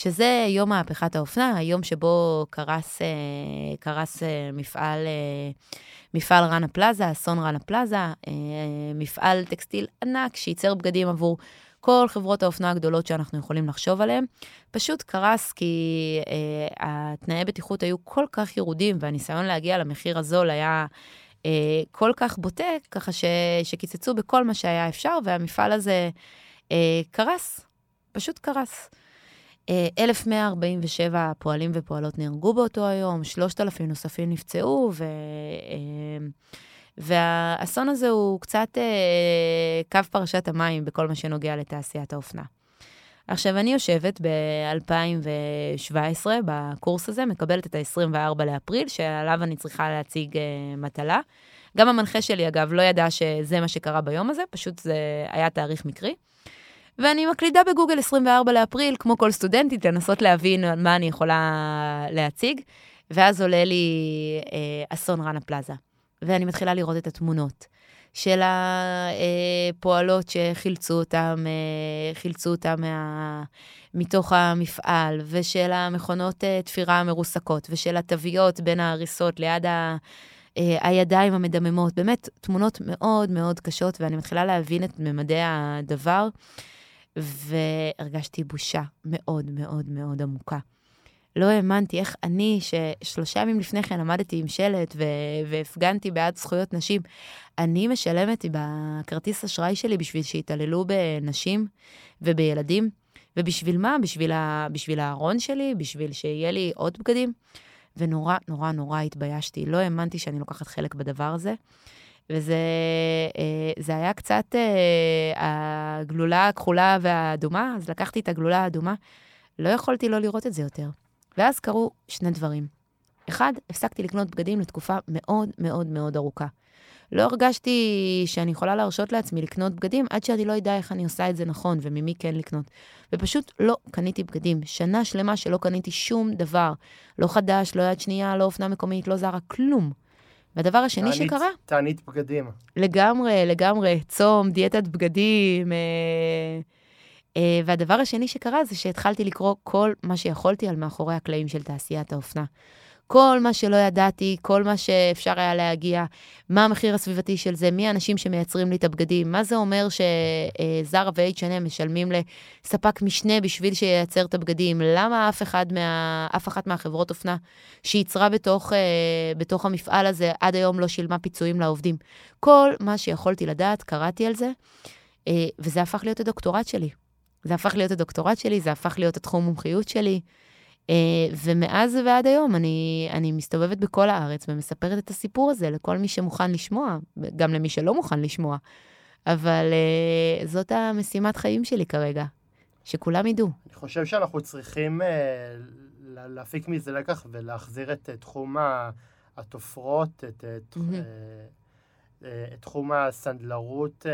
שזה יום מהפכת האופנה, היום שבו קרס, אה, קרס מפעל, מפעל רנה פלאזה, אסון רנה פלאזה, מפעל טקסטיל ענק שייצר בגדים עבור כל חברות האופנה הגדולות שאנחנו יכולים לחשוב עליהן, פשוט קרס כי אה, התנאי בטיחות היו כל כך ירודים, והניסיון להגיע למחיר הזול היה אה, כל כך בוטה, ככה ש, שקיצצו בכל מה שהיה אפשר, והמפעל הזה אה, קרס, פשוט קרס. 1,147 אה, פועלים ופועלות נהרגו באותו היום, 3,000 נוספים נפצעו, ו... אה, והאסון הזה הוא קצת אה, קו פרשת המים בכל מה שנוגע לתעשיית האופנה. עכשיו, אני יושבת ב-2017 בקורס הזה, מקבלת את ה-24 לאפריל, שעליו אני צריכה להציג מטלה. גם המנחה שלי, אגב, לא ידע שזה מה שקרה ביום הזה, פשוט זה היה תאריך מקרי. ואני מקלידה בגוגל 24 לאפריל, כמו כל סטודנטית, לנסות להבין מה אני יכולה להציג, ואז עולה לי אה, אסון רנה פלאזה. ואני מתחילה לראות את התמונות של הפועלות שחילצו אותם, אה, חילצו אותם מה... מתוך המפעל, ושל המכונות אה, תפירה המרוסקות, ושל התוויות בין ההריסות ליד ה... אה, הידיים המדממות, באמת תמונות מאוד מאוד קשות, ואני מתחילה להבין את ממדי הדבר, והרגשתי בושה מאוד מאוד מאוד עמוקה. לא האמנתי איך אני, ששלושה ימים לפני כן עמדתי עם שלט והפגנתי בעד זכויות נשים, אני משלמת בכרטיס אשראי שלי בשביל שיתעללו בנשים ובילדים. ובשביל מה? בשביל, ה... בשביל הארון שלי? בשביל שיהיה לי עוד בגדים? ונורא, נורא, נורא התביישתי. לא האמנתי שאני לוקחת חלק בדבר הזה. וזה אה, היה קצת אה, הגלולה הכחולה והאדומה, אז לקחתי את הגלולה האדומה. לא יכולתי לא לראות את זה יותר. ואז קרו שני דברים. אחד, הפסקתי לקנות בגדים לתקופה מאוד מאוד מאוד ארוכה. לא הרגשתי שאני יכולה להרשות לעצמי לקנות בגדים עד שאני לא אדע איך אני עושה את זה נכון וממי כן לקנות. ופשוט לא קניתי בגדים. שנה שלמה שלא קניתי שום דבר. לא חדש, לא יד שנייה, לא אופנה מקומית, לא זרה, כלום. והדבר השני תענית, שקרה... תענית בגדים. לגמרי, לגמרי. צום, דיאטת בגדים, אה, Uh, והדבר השני שקרה זה שהתחלתי לקרוא כל מה שיכולתי על מאחורי הקלעים של תעשיית האופנה. כל מה שלא ידעתי, כל מה שאפשר היה להגיע, מה המחיר הסביבתי של זה, מי האנשים שמייצרים לי את הבגדים, מה זה אומר שזרה ו-H&M משלמים לספק משנה בשביל שייצר את הבגדים, למה אף, אחד מה, אף אחת מהחברות אופנה שייצרה בתוך, uh, בתוך המפעל הזה עד היום לא שילמה פיצויים לעובדים. כל מה שיכולתי לדעת, קראתי על זה, uh, וזה הפך להיות הדוקטורט שלי. זה הפך להיות הדוקטורט שלי, זה הפך להיות התחום מומחיות שלי. Uh, ומאז ועד היום אני, אני מסתובבת בכל הארץ ומספרת את הסיפור הזה לכל מי שמוכן לשמוע, גם למי שלא מוכן לשמוע. אבל uh, זאת המשימת חיים שלי כרגע, שכולם ידעו. אני חושב שאנחנו צריכים uh, להפיק מזה לקח ולהחזיר את תחום התופרות, את, את, mm-hmm. את תחום הסנדלרות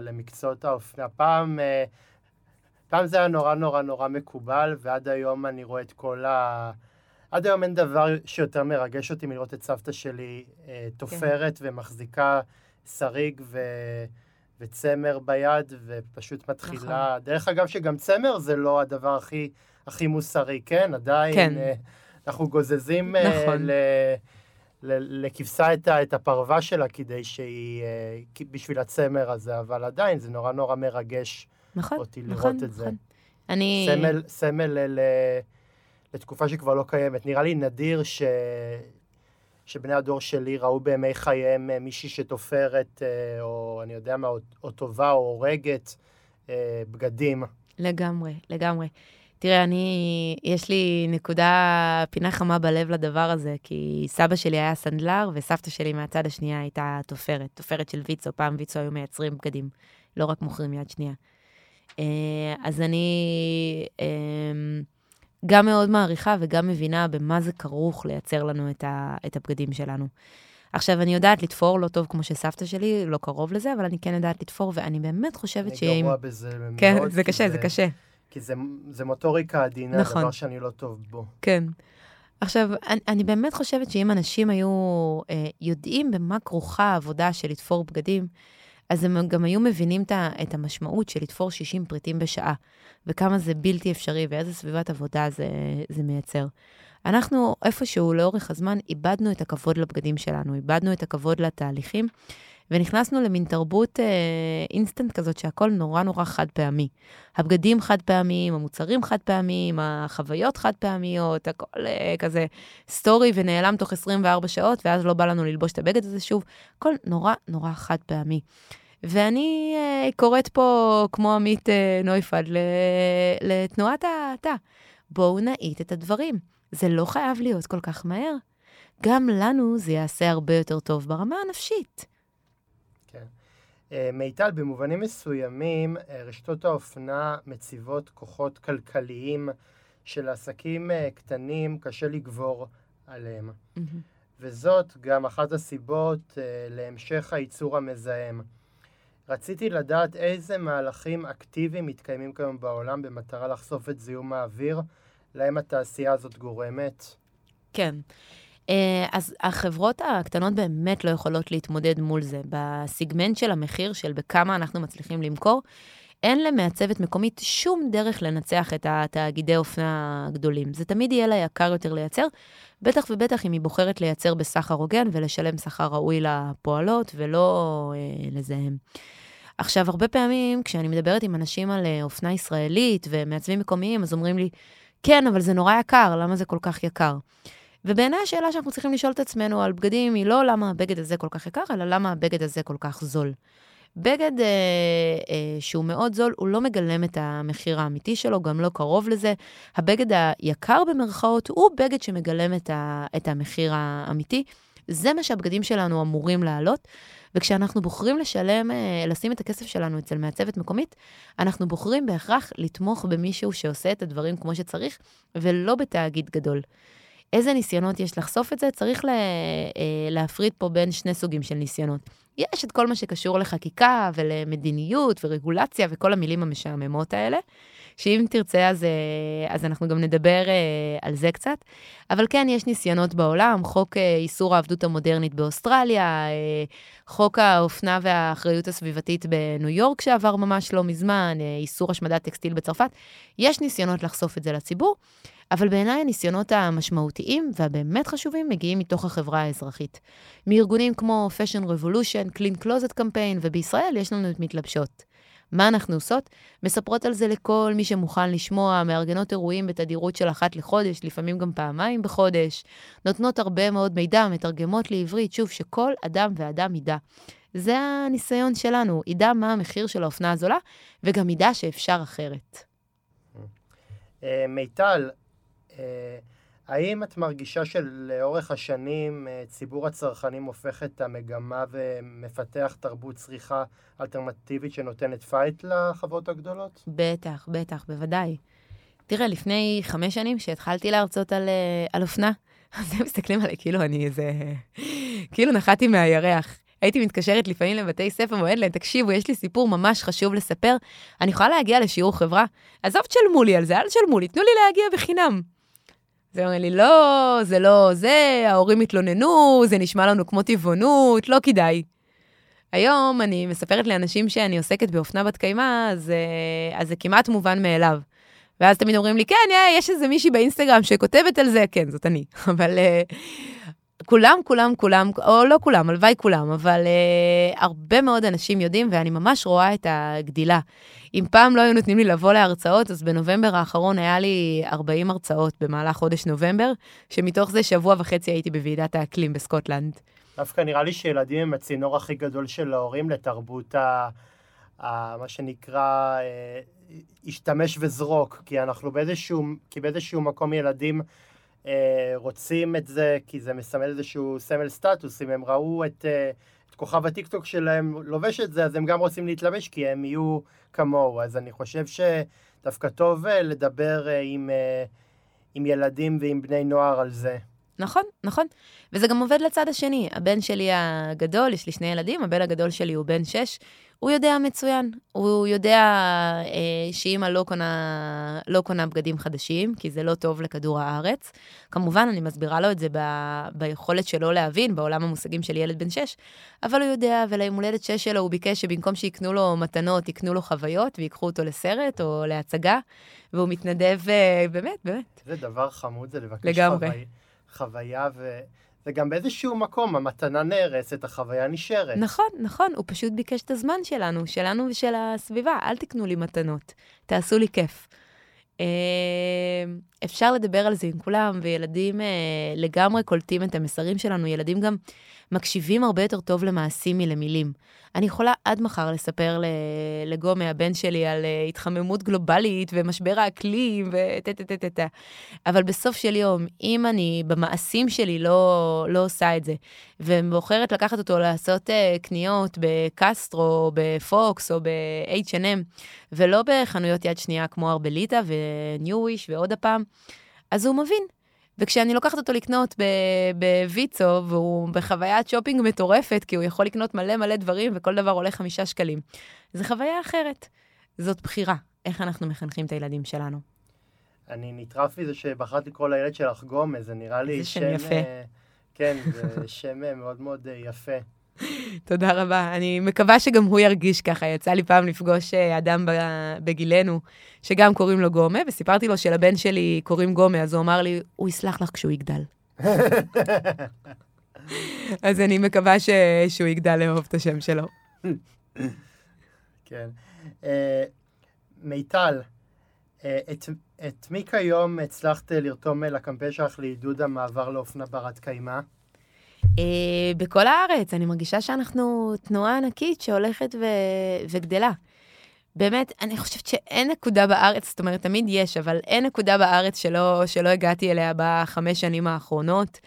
למקצועות האופנה. פעם... פעם זה היה נורא נורא נורא מקובל, ועד היום אני רואה את כל ה... עד היום אין דבר שיותר מרגש אותי מלראות את סבתא שלי אה, תופרת כן. ומחזיקה שריג ו... וצמר ביד, ופשוט מתחילה... נכון. דרך אגב, שגם צמר זה לא הדבר הכי, הכי מוסרי, כן? עדיין כן. אה, אנחנו גוזזים אה, נכון. אה, ל... לכבשה את, את הפרווה שלה כדי שהיא, אה, בשביל הצמר הזה, אבל עדיין זה נורא נורא מרגש נכון, אותי נכון, לראות נכון. את זה. אני... סמל, סמל ל, לתקופה שכבר לא קיימת. נראה לי נדיר ש... שבני הדור שלי ראו בימי חייהם אה, מישהי שתופרת, אה, או אני יודע מה, או, או טובה, או הורגת אה, בגדים. לגמרי, לגמרי. תראה, אני, יש לי נקודה, פינה חמה בלב לדבר הזה, כי סבא שלי היה סנדלר, וסבתא שלי מהצד השנייה הייתה תופרת, תופרת של ויצו, פעם ויצו היו מייצרים בגדים, לא רק מוכרים יד שנייה. אה, אז אני אמ, גם מאוד מעריכה וגם מבינה במה זה כרוך לייצר לנו את, ה, את הבגדים שלנו. עכשיו, אני יודעת לתפור לא טוב כמו שסבתא שלי, לא קרוב לזה, אבל אני כן יודעת לתפור, ואני באמת חושבת ש... אני גרוע בזה כן, מאוד. כן, זה קשה, זה, זה קשה. כי זה, זה מוטוריקה עדינה, נכון. דבר שאני לא טוב בו. כן. עכשיו, אני, אני באמת חושבת שאם אנשים היו אה, יודעים במה כרוכה העבודה של לתפור בגדים, אז הם גם היו מבינים את, המשמעות של לתפור 60 פריטים בשעה, וכמה זה בלתי אפשרי ואיזה סביבת עבודה זה, זה מייצר. אנחנו איפשהו לאורך הזמן איבדנו את הכבוד לבגדים שלנו, איבדנו את הכבוד לתהליכים, ונכנסנו למין תרבות אה, אינסטנט כזאת שהכל נורא נורא חד פעמי. הבגדים חד פעמיים, המוצרים חד פעמיים, החוויות חד פעמיות, הכל אה, כזה סטורי ונעלם תוך 24 שעות, ואז לא בא לנו ללבוש את הבגד הזה שוב. הכל נורא נורא חד פעמי. ואני אה, קוראת פה, כמו עמית אה, נויפלד, לתנועת האטה. בואו נאיט את הדברים. זה לא חייב להיות כל כך מהר. גם לנו זה יעשה הרבה יותר טוב ברמה הנפשית. אה, מיטל, במובנים מסוימים, אה, רשתות האופנה מציבות כוחות כלכליים של עסקים אה, קטנים, קשה לגבור עליהם. וזאת גם אחת הסיבות להמשך הייצור המזהם. רציתי לדעת איזה מהלכים אקטיביים מתקיימים כיום בעולם במטרה לחשוף את זיהום האוויר להם התעשייה הזאת גורמת. כן. אה, אז החברות הקטנות באמת לא יכולות להתמודד מול זה. בסיגמנט של המחיר, של בכמה אנחנו מצליחים למכור, אין למעצבת מקומית שום דרך לנצח את התאגידי אופנה הגדולים. זה תמיד יהיה לה יקר יותר לייצר, בטח ובטח אם היא בוחרת לייצר בסחר הוגן ולשלם שכר ראוי לפועלות ולא אה, לזהם. עכשיו, הרבה פעמים כשאני מדברת עם אנשים על אה, אופנה ישראלית ומעצבים מקומיים, אז אומרים לי, כן, אבל זה נורא יקר, למה זה כל כך יקר? ובעיניי השאלה שאנחנו צריכים לשאול את עצמנו על בגדים היא לא למה הבגד הזה כל כך יקר, אלא למה הבגד הזה כל כך זול. בגד אה, אה, שהוא מאוד זול, הוא לא מגלם את המחיר האמיתי שלו, גם לא קרוב לזה. הבגד היקר במרכאות הוא בגד שמגלם את, ה, את המחיר האמיתי. זה מה שהבגדים שלנו אמורים לעלות. וכשאנחנו בוחרים לשלם, אה, לשים את הכסף שלנו אצל מעצבת מקומית, אנחנו בוחרים בהכרח לתמוך במישהו שעושה את הדברים כמו שצריך, ולא בתאגיד גדול. איזה ניסיונות יש לחשוף את זה? צריך לה, אה, להפריד פה בין שני סוגים של ניסיונות. יש את כל מה שקשור לחקיקה ולמדיניות ורגולציה וכל המילים המשעממות האלה, שאם תרצה אז, אה, אז אנחנו גם נדבר אה, על זה קצת. אבל כן, יש ניסיונות בעולם, חוק איסור העבדות המודרנית באוסטרליה, חוק האופנה והאחריות הסביבתית בניו יורק שעבר ממש לא מזמן, איסור השמדת טקסטיל בצרפת. יש ניסיונות לחשוף את זה לציבור. אבל בעיניי הניסיונות המשמעותיים והבאמת חשובים מגיעים מתוך החברה האזרחית. מארגונים כמו Fashion Revolution, Clean Closet Campaign, ובישראל יש לנו את מתלבשות. מה אנחנו עושות? מספרות על זה לכל מי שמוכן לשמוע, מארגנות אירועים בתדירות של אחת לחודש, לפעמים גם פעמיים בחודש, נותנות הרבה מאוד מידע, מתרגמות לעברית, שוב, שכל אדם ואדם ידע. זה הניסיון שלנו, ידע מה המחיר של האופנה הזולה, וגם ידע שאפשר אחרת. מיטל, האם את מרגישה שלאורך השנים ציבור הצרכנים הופך את המגמה ומפתח תרבות צריכה אלטרנטיבית שנותנת fight לחברות הגדולות? בטח, בטח, בוודאי. תראה, לפני חמש שנים שהתחלתי להרצות על, על אופנה, אז הם מסתכלים עליי כאילו אני איזה... כאילו נחתי מהירח. הייתי מתקשרת לפעמים לבתי ספר ואומרת להם, תקשיבו, יש לי סיפור ממש חשוב לספר, אני יכולה להגיע לשיעור חברה? עזוב, תשלמו לי על זה, אל תשלמו לי, תנו לי להגיע בחינם. אומר לי, לא, זה לא זה, ההורים התלוננו, זה נשמע לנו כמו טבעונות, לא כדאי. היום אני מספרת לאנשים שאני עוסקת באופנה בת קיימא, אז, אז זה כמעט מובן מאליו. ואז תמיד אומרים לי, כן, יש איזה מישהי באינסטגרם שכותבת על זה, כן, זאת אני. אבל כולם, כולם, כולם, או לא כולם, הלוואי כולם, אבל uh, הרבה מאוד אנשים יודעים, ואני ממש רואה את הגדילה. אם פעם לא היו נותנים לי לבוא להרצאות, אז בנובמבר האחרון היה לי 40 הרצאות במהלך חודש נובמבר, שמתוך זה שבוע וחצי הייתי בוועידת האקלים בסקוטלנד. דווקא נראה לי שילדים הם הצינור הכי גדול של ההורים לתרבות ה... ה... מה שנקרא, אה, השתמש וזרוק, כי אנחנו באיזשהו, כי באיזשהו מקום ילדים אה, רוצים את זה כי זה מסמל איזשהו סמל סטטוס, אם הם ראו את, אה, את כוכב הטיקטוק שלהם לובש את זה, אז הם גם רוצים להתלבש כי הם יהיו כמוהו. אז אני חושב שדווקא טוב אה, לדבר עם, עם ילדים ועם בני נוער על זה. נכון, נכון. וזה גם עובד לצד השני. הבן שלי הגדול, יש לי שני ילדים, הבן הגדול שלי הוא בן שש, הוא יודע מצוין. הוא יודע אה, שאימא לא קונה, לא קונה בגדים חדשים, כי זה לא טוב לכדור הארץ. כמובן, אני מסבירה לו את זה ב, ביכולת שלו להבין, בעולם המושגים של ילד בן שש, אבל הוא יודע, וליום הולדת שש שלו הוא ביקש שבמקום שיקנו לו מתנות, יקנו לו חוויות, ויקחו אותו לסרט או להצגה, והוא מתנדב, אה, באמת, באמת. זה דבר חמוד, זה לבקש לגמרי. חווי, חוויה, וזה גם באיזשהו מקום, המתנה נהרסת, החוויה נשארת. נכון, נכון, הוא פשוט ביקש את הזמן שלנו, שלנו ושל הסביבה. אל תקנו לי מתנות, תעשו לי כיף. אה, אפשר לדבר על זה עם כולם, וילדים אה, לגמרי קולטים את המסרים שלנו. ילדים גם מקשיבים הרבה יותר טוב למעשים מלמילים. אני יכולה עד מחר לספר לגומי, הבן שלי, על אה, התחממות גלובלית ומשבר האקלים וטה טה טה טה טה. אבל בסוף של יום, אם אני במעשים שלי לא, לא עושה את זה, ובוחרת לקחת אותו לעשות אה, קניות בקסטרו, או בפוקס או ב-H&M, ולא בחנויות יד שנייה כמו ארבליטה וניו-וויש ועוד הפעם, אז הוא מבין. וכשאני לוקחת אותו לקנות בוויצו, והוא בחוויית שופינג מטורפת, כי הוא יכול לקנות מלא מלא דברים, וכל דבר עולה חמישה שקלים, זו חוויה אחרת. זאת בחירה, איך אנחנו מחנכים את הילדים שלנו. אני נטרף מזה שבחרת לקרוא לילד שלך גומז, זה נראה לי איזה שם יפה. אה, כן, זה שם אה, מאוד מאוד אה, יפה. תודה רבה. אני מקווה שגם הוא ירגיש ככה. יצא לי פעם לפגוש אה, אדם בגילנו, שגם קוראים לו גומה, וסיפרתי לו שלבן שלי קוראים גומה, אז הוא אמר לי, הוא יסלח לך כשהוא יגדל. אז אני מקווה ש... שהוא יגדל לאהוב את השם שלו. כן. אה, מיטל, אה, את, את מי כיום הצלחת לרתום לקמפיין שלך לעידוד המעבר לאופנה ברת קיימא? אה, בכל הארץ, אני מרגישה שאנחנו תנועה ענקית שהולכת ו... וגדלה. באמת, אני חושבת שאין נקודה בארץ, זאת אומרת, תמיד יש, אבל אין נקודה בארץ שלא, שלא הגעתי אליה בחמש שנים האחרונות.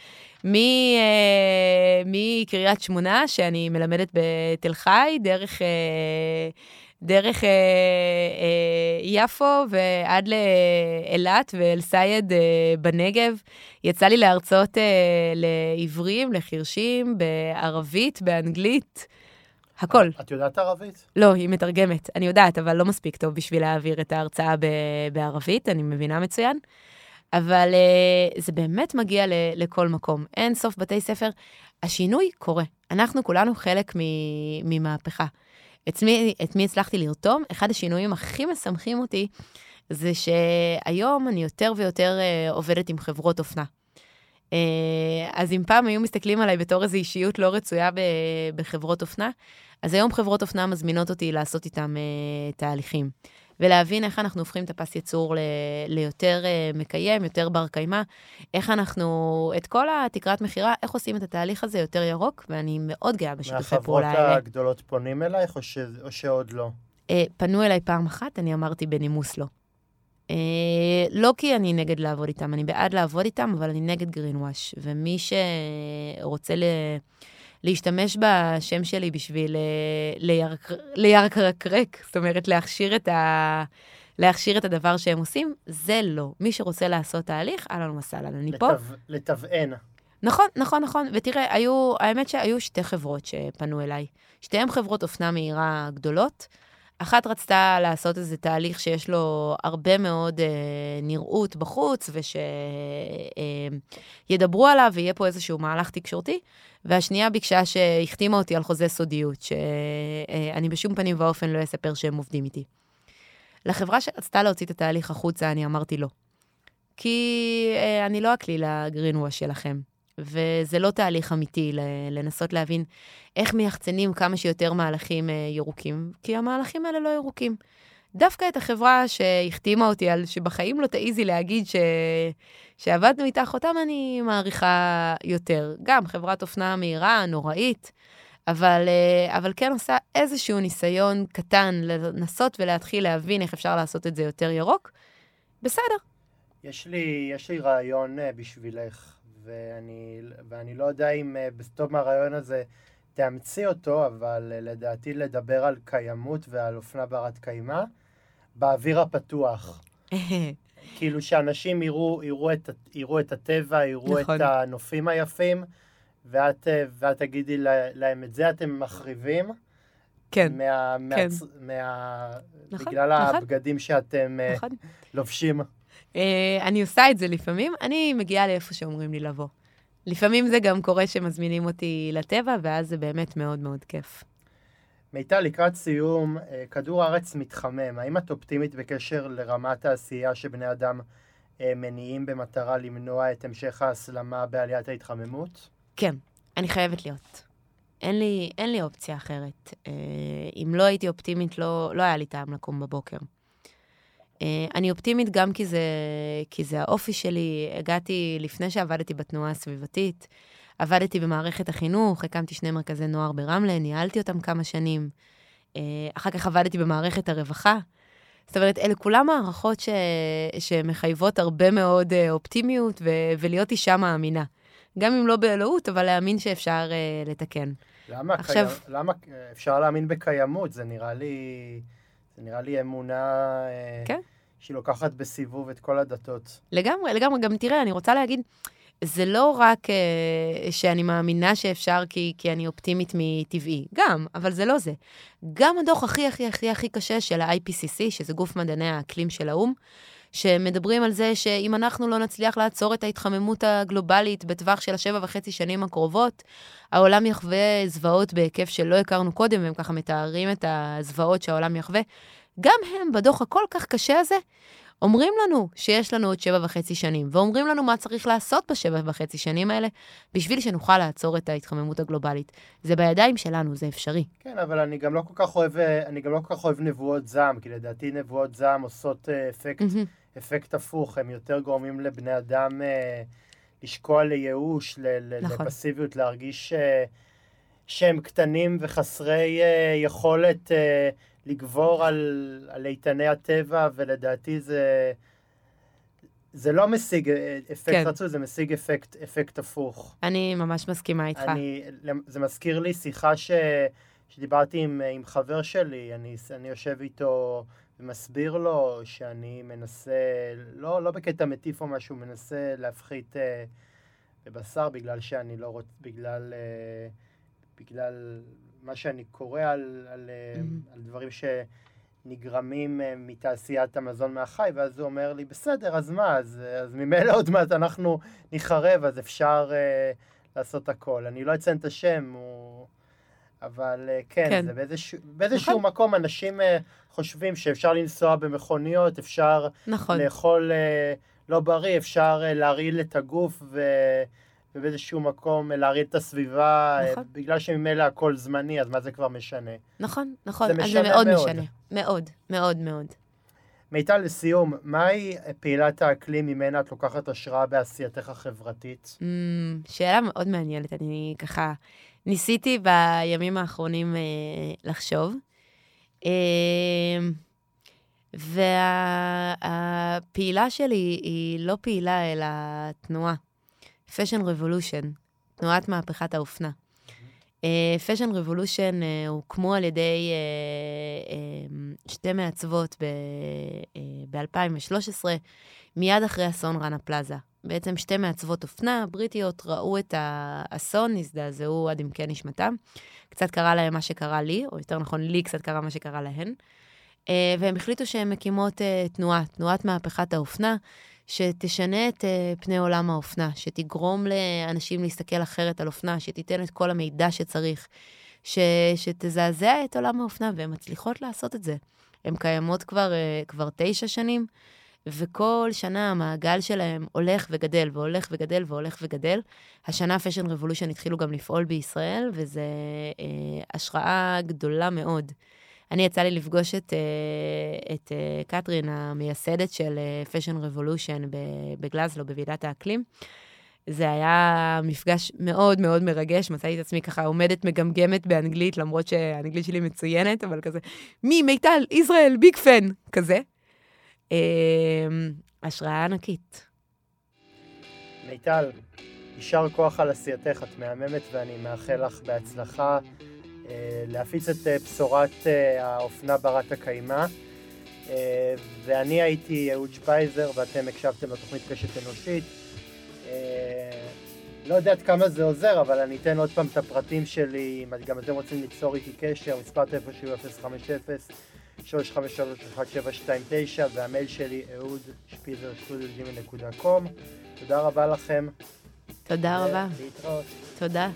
אה, מקריית שמונה, שאני מלמדת בתל חי, דרך, אה, דרך אה, אה, יפו ועד לאילת ואל-סייד אה, בנגב. יצא לי להרצות אה, לעיוורים, לחרשים, בערבית, באנגלית, הכל. את יודעת ערבית? לא, היא מתרגמת. אני יודעת, אבל לא מספיק טוב בשביל להעביר את ההרצאה ב- בערבית, אני מבינה מצוין. אבל uh, זה באמת מגיע ל- לכל מקום. אין סוף בתי ספר. השינוי קורה. אנחנו כולנו חלק ממהפכה. את מי, את מי הצלחתי לרתום? אחד השינויים הכי משמחים אותי זה שהיום אני יותר ויותר uh, עובדת עם חברות אופנה. Uh, אז אם פעם היו מסתכלים עליי בתור איזו אישיות לא רצויה ב- בחברות אופנה, אז היום חברות אופנה מזמינות אותי לעשות איתם uh, תהליכים. ולהבין איך אנחנו הופכים את הפס ייצור ל- ליותר uh, מקיים, יותר בר קיימא, איך אנחנו, את כל התקרת מכירה, איך עושים את התהליך הזה יותר ירוק, ואני מאוד גאה בשיתופי מהחברות פעולה האלה. הגדולות פונים אלייך או, ש... או שעוד לא? Uh, פנו אליי פעם אחת, אני אמרתי בנימוס לא. Uh, לא כי אני נגד לעבוד איתם, אני בעד לעבוד איתם, אבל אני נגד גרין וואש. ומי שרוצה ל... להשתמש בשם שלי בשביל אה, לירק- לירקרק, זאת אומרת, להכשיר את, ה... להכשיר את הדבר שהם עושים, זה לא. מי שרוצה לעשות תהליך, אהלן וסהלן, אני פה. לתו... לתוון. נכון, נכון, נכון. ותראה, היו, האמת שהיו שתי חברות שפנו אליי. שתיהן חברות אופנה מהירה גדולות. אחת רצתה לעשות איזה תהליך שיש לו הרבה מאוד אה, נראות בחוץ, ושידברו אה, עליו ויהיה פה איזשהו מהלך תקשורתי. והשנייה ביקשה שהחתימה אותי על חוזה סודיות, שאני בשום פנים ואופן לא אספר שהם עובדים איתי. לחברה שרצתה להוציא את התהליך החוצה, אני אמרתי לא. כי אה, אני לא הכלי לגרינווש שלכם. וזה לא תהליך אמיתי לנסות להבין איך מייחצנים כמה שיותר מהלכים אה, ירוקים, כי המהלכים האלה לא ירוקים. דווקא את החברה שהחתימה אותי על שבחיים לא תעיזי להגיד ש... שעבדנו איתך, אותם אני מעריכה יותר. גם חברת אופנה מהירה, נוראית, אבל, אה, אבל כן עושה איזשהו ניסיון קטן לנסות ולהתחיל להבין איך אפשר לעשות את זה יותר ירוק. בסדר, יש לי, יש לי רעיון אה, בשבילך, ואני, ואני לא יודע אם אה, בסוף מהרעיון הזה תאמצי אותו, אבל אה, לדעתי לדבר על קיימות ועל אופנה ברת קיימא באוויר הפתוח. כאילו שאנשים יראו, יראו, את, יראו את הטבע, יראו נכון. את הנופים היפים, ואת, ואת תגידי להם את זה אתם מחריבים. כן. מה, כן. מה, מה, נכון, בגלל נכון. הבגדים שאתם נכון. לובשים. אה, אני עושה את זה לפעמים, אני מגיעה לאיפה שאומרים לי לבוא. לפעמים זה גם קורה שמזמינים אותי לטבע, ואז זה באמת מאוד מאוד כיף. מיטל, לקראת סיום, אה, כדור הארץ מתחמם. האם את אופטימית בקשר לרמת העשייה שבני אדם אה, מניעים במטרה למנוע את המשך ההסלמה בעליית ההתחממות? כן, אני חייבת להיות. אין לי, אין לי אופציה אחרת. אם לא הייתי אופטימית, לא, לא היה לי טעם לקום בבוקר. אה, אני אופטימית גם כי זה, כי זה האופי שלי. הגעתי לפני שעבדתי בתנועה הסביבתית, עבדתי במערכת החינוך, הקמתי שני מרכזי נוער ברמלה, ניהלתי אותם כמה שנים. אה, אחר כך עבדתי במערכת הרווחה. זאת אומרת, אלה כולם מערכות ש... שמחייבות הרבה מאוד אה, אופטימיות ו... ולהיות אישה מאמינה. גם אם לא באלוהות, אבל להאמין שאפשר uh, לתקן. למה? עכשיו... קי... למה אפשר להאמין בקיימות? זה נראה לי... זה נראה לי אמונה... כן. שהיא לוקחת בסיבוב את כל הדתות. לגמרי, לגמרי. גם תראה, אני רוצה להגיד, זה לא רק uh, שאני מאמינה שאפשר כי, כי אני אופטימית מטבעי, גם, אבל זה לא זה. גם הדוח הכי הכי הכי הכי קשה של ה-IPCC, שזה גוף מדעני האקלים של האו"ם, שמדברים על זה שאם אנחנו לא נצליח לעצור את ההתחממות הגלובלית בטווח של השבע וחצי שנים הקרובות, העולם יחווה זוועות בהיקף שלא הכרנו קודם, והם ככה מתארים את הזוועות שהעולם יחווה. גם הם, בדוח הכל כך קשה הזה, אומרים לנו שיש לנו עוד שבע וחצי שנים, ואומרים לנו מה צריך לעשות בשבע וחצי שנים האלה, בשביל שנוכל לעצור את ההתחממות הגלובלית. זה בידיים שלנו, זה אפשרי. כן, אבל אני גם לא כל כך אוהב, אני גם לא כל כך אוהב נבואות זעם, כי לדעתי נבואות זעם עושות אה, אפקט, mm-hmm. אפקט הפוך, הם יותר גורמים לבני אדם אה, לשקוע לייאוש, ל- נכון. לפסיביות, להרגיש אה, שהם קטנים וחסרי אה, יכולת... אה, לגבור על, על איתני הטבע, ולדעתי זה, זה לא משיג אפקט כן. רצוי, זה משיג אפקט, אפקט הפוך. אני ממש מסכימה איתך. אני, זה מזכיר לי שיחה ש, שדיברתי עם, עם חבר שלי, אני, אני יושב איתו ומסביר לו שאני מנסה, לא, לא בקטע מטיף או משהו, מנסה להפחית אה, בבשר בגלל שאני לא רוצה, בגלל... אה, בגלל מה שאני קורא על, על, mm-hmm. על דברים שנגרמים אה, מתעשיית המזון מהחי, ואז הוא אומר לי, בסדר, אז מה, אז, אז ממילא עוד מעט אנחנו נחרב, אז אפשר uh, לעשות הכל. אני לא אציין את השם, הוא... אבל uh, כן, כן, זה באיזשהו, באיזשהו נכון. מקום אנשים uh, חושבים שאפשר לנסוע במכוניות, אפשר נכון. לאכול uh, לא בריא, אפשר להרעיל את הגוף ו... ובאיזשהו מקום להרעיד את הסביבה, אה, נכון. בגלל שממילא הכל זמני, אז מה זה כבר משנה? נכון, נכון. זה אז זה מאוד, מאוד משנה. מאוד, מאוד מאוד. מיטל, לסיום, מהי פעילת האקלים ממנה את לוקחת השראה בעשייתך החברתית? Mm, שאלה מאוד מעניינת. אני ככה ניסיתי בימים האחרונים אה, לחשוב. אה, והפעילה שלי היא לא פעילה, אלא תנועה. Fashion Revolution, תנועת מהפכת האופנה. Fashion אה, Revolution אה, הוקמו על ידי אה, שתי מעצבות ב-2013, אה, מיד אחרי אסון רנה פלאזה. בעצם שתי מעצבות אופנה בריטיות ראו את האסון, הזדעזעו עד עמקי נשמתם. קצת קרה להם מה שקרה לי, או יותר נכון, לי קצת קרה מה שקרה להן. Uh, והם החליטו שהן מקימות uh, תנועה, תנועת מהפכת האופנה, שתשנה את uh, פני עולם האופנה, שתגרום לאנשים להסתכל אחרת על אופנה, שתיתן את כל המידע שצריך, ש, שתזעזע את עולם האופנה, והן מצליחות לעשות את זה. הן קיימות כבר, כבר תשע שנים, וכל שנה המעגל שלהם הולך וגדל, והולך וגדל, והולך וגדל. השנה Fashion Revolution התחילו גם לפעול בישראל, וזו אה, השראה גדולה מאוד. אני יצא לי לפגוש את, אה, את אה, קטרין, המייסדת של Fashion אה, Revolution בגלזגו, בוועידת האקלים. זה היה מפגש מאוד מאוד מרגש, מצאתי את עצמי ככה עומדת מגמגמת באנגלית, למרות שהאנגלית שלי מצוינת, אבל כזה, מי, מיטל, ישראל, ביג פן, כזה. אמ, השראה ענקית. מיטל, יישר כוח על עשייתך, את מהממת ואני מאחל לך בהצלחה אה, להפיץ את אה, בשורת אה, האופנה ברת הקיימא. ואני הייתי אהוד שפייזר ואתם הקשבתם לתוכנית קשת אנושית. לא יודעת כמה זה עוזר, אבל אני אתן עוד פעם את הפרטים שלי, אם גם אתם רוצים ליצור איתי קשר, מספר טלפון שלי 050 3531729 והמייל שלי אהוד שפיזר סטודיו ג'ימי נקודה קום. תודה רבה לכם. תודה רבה. להתראות. תודה.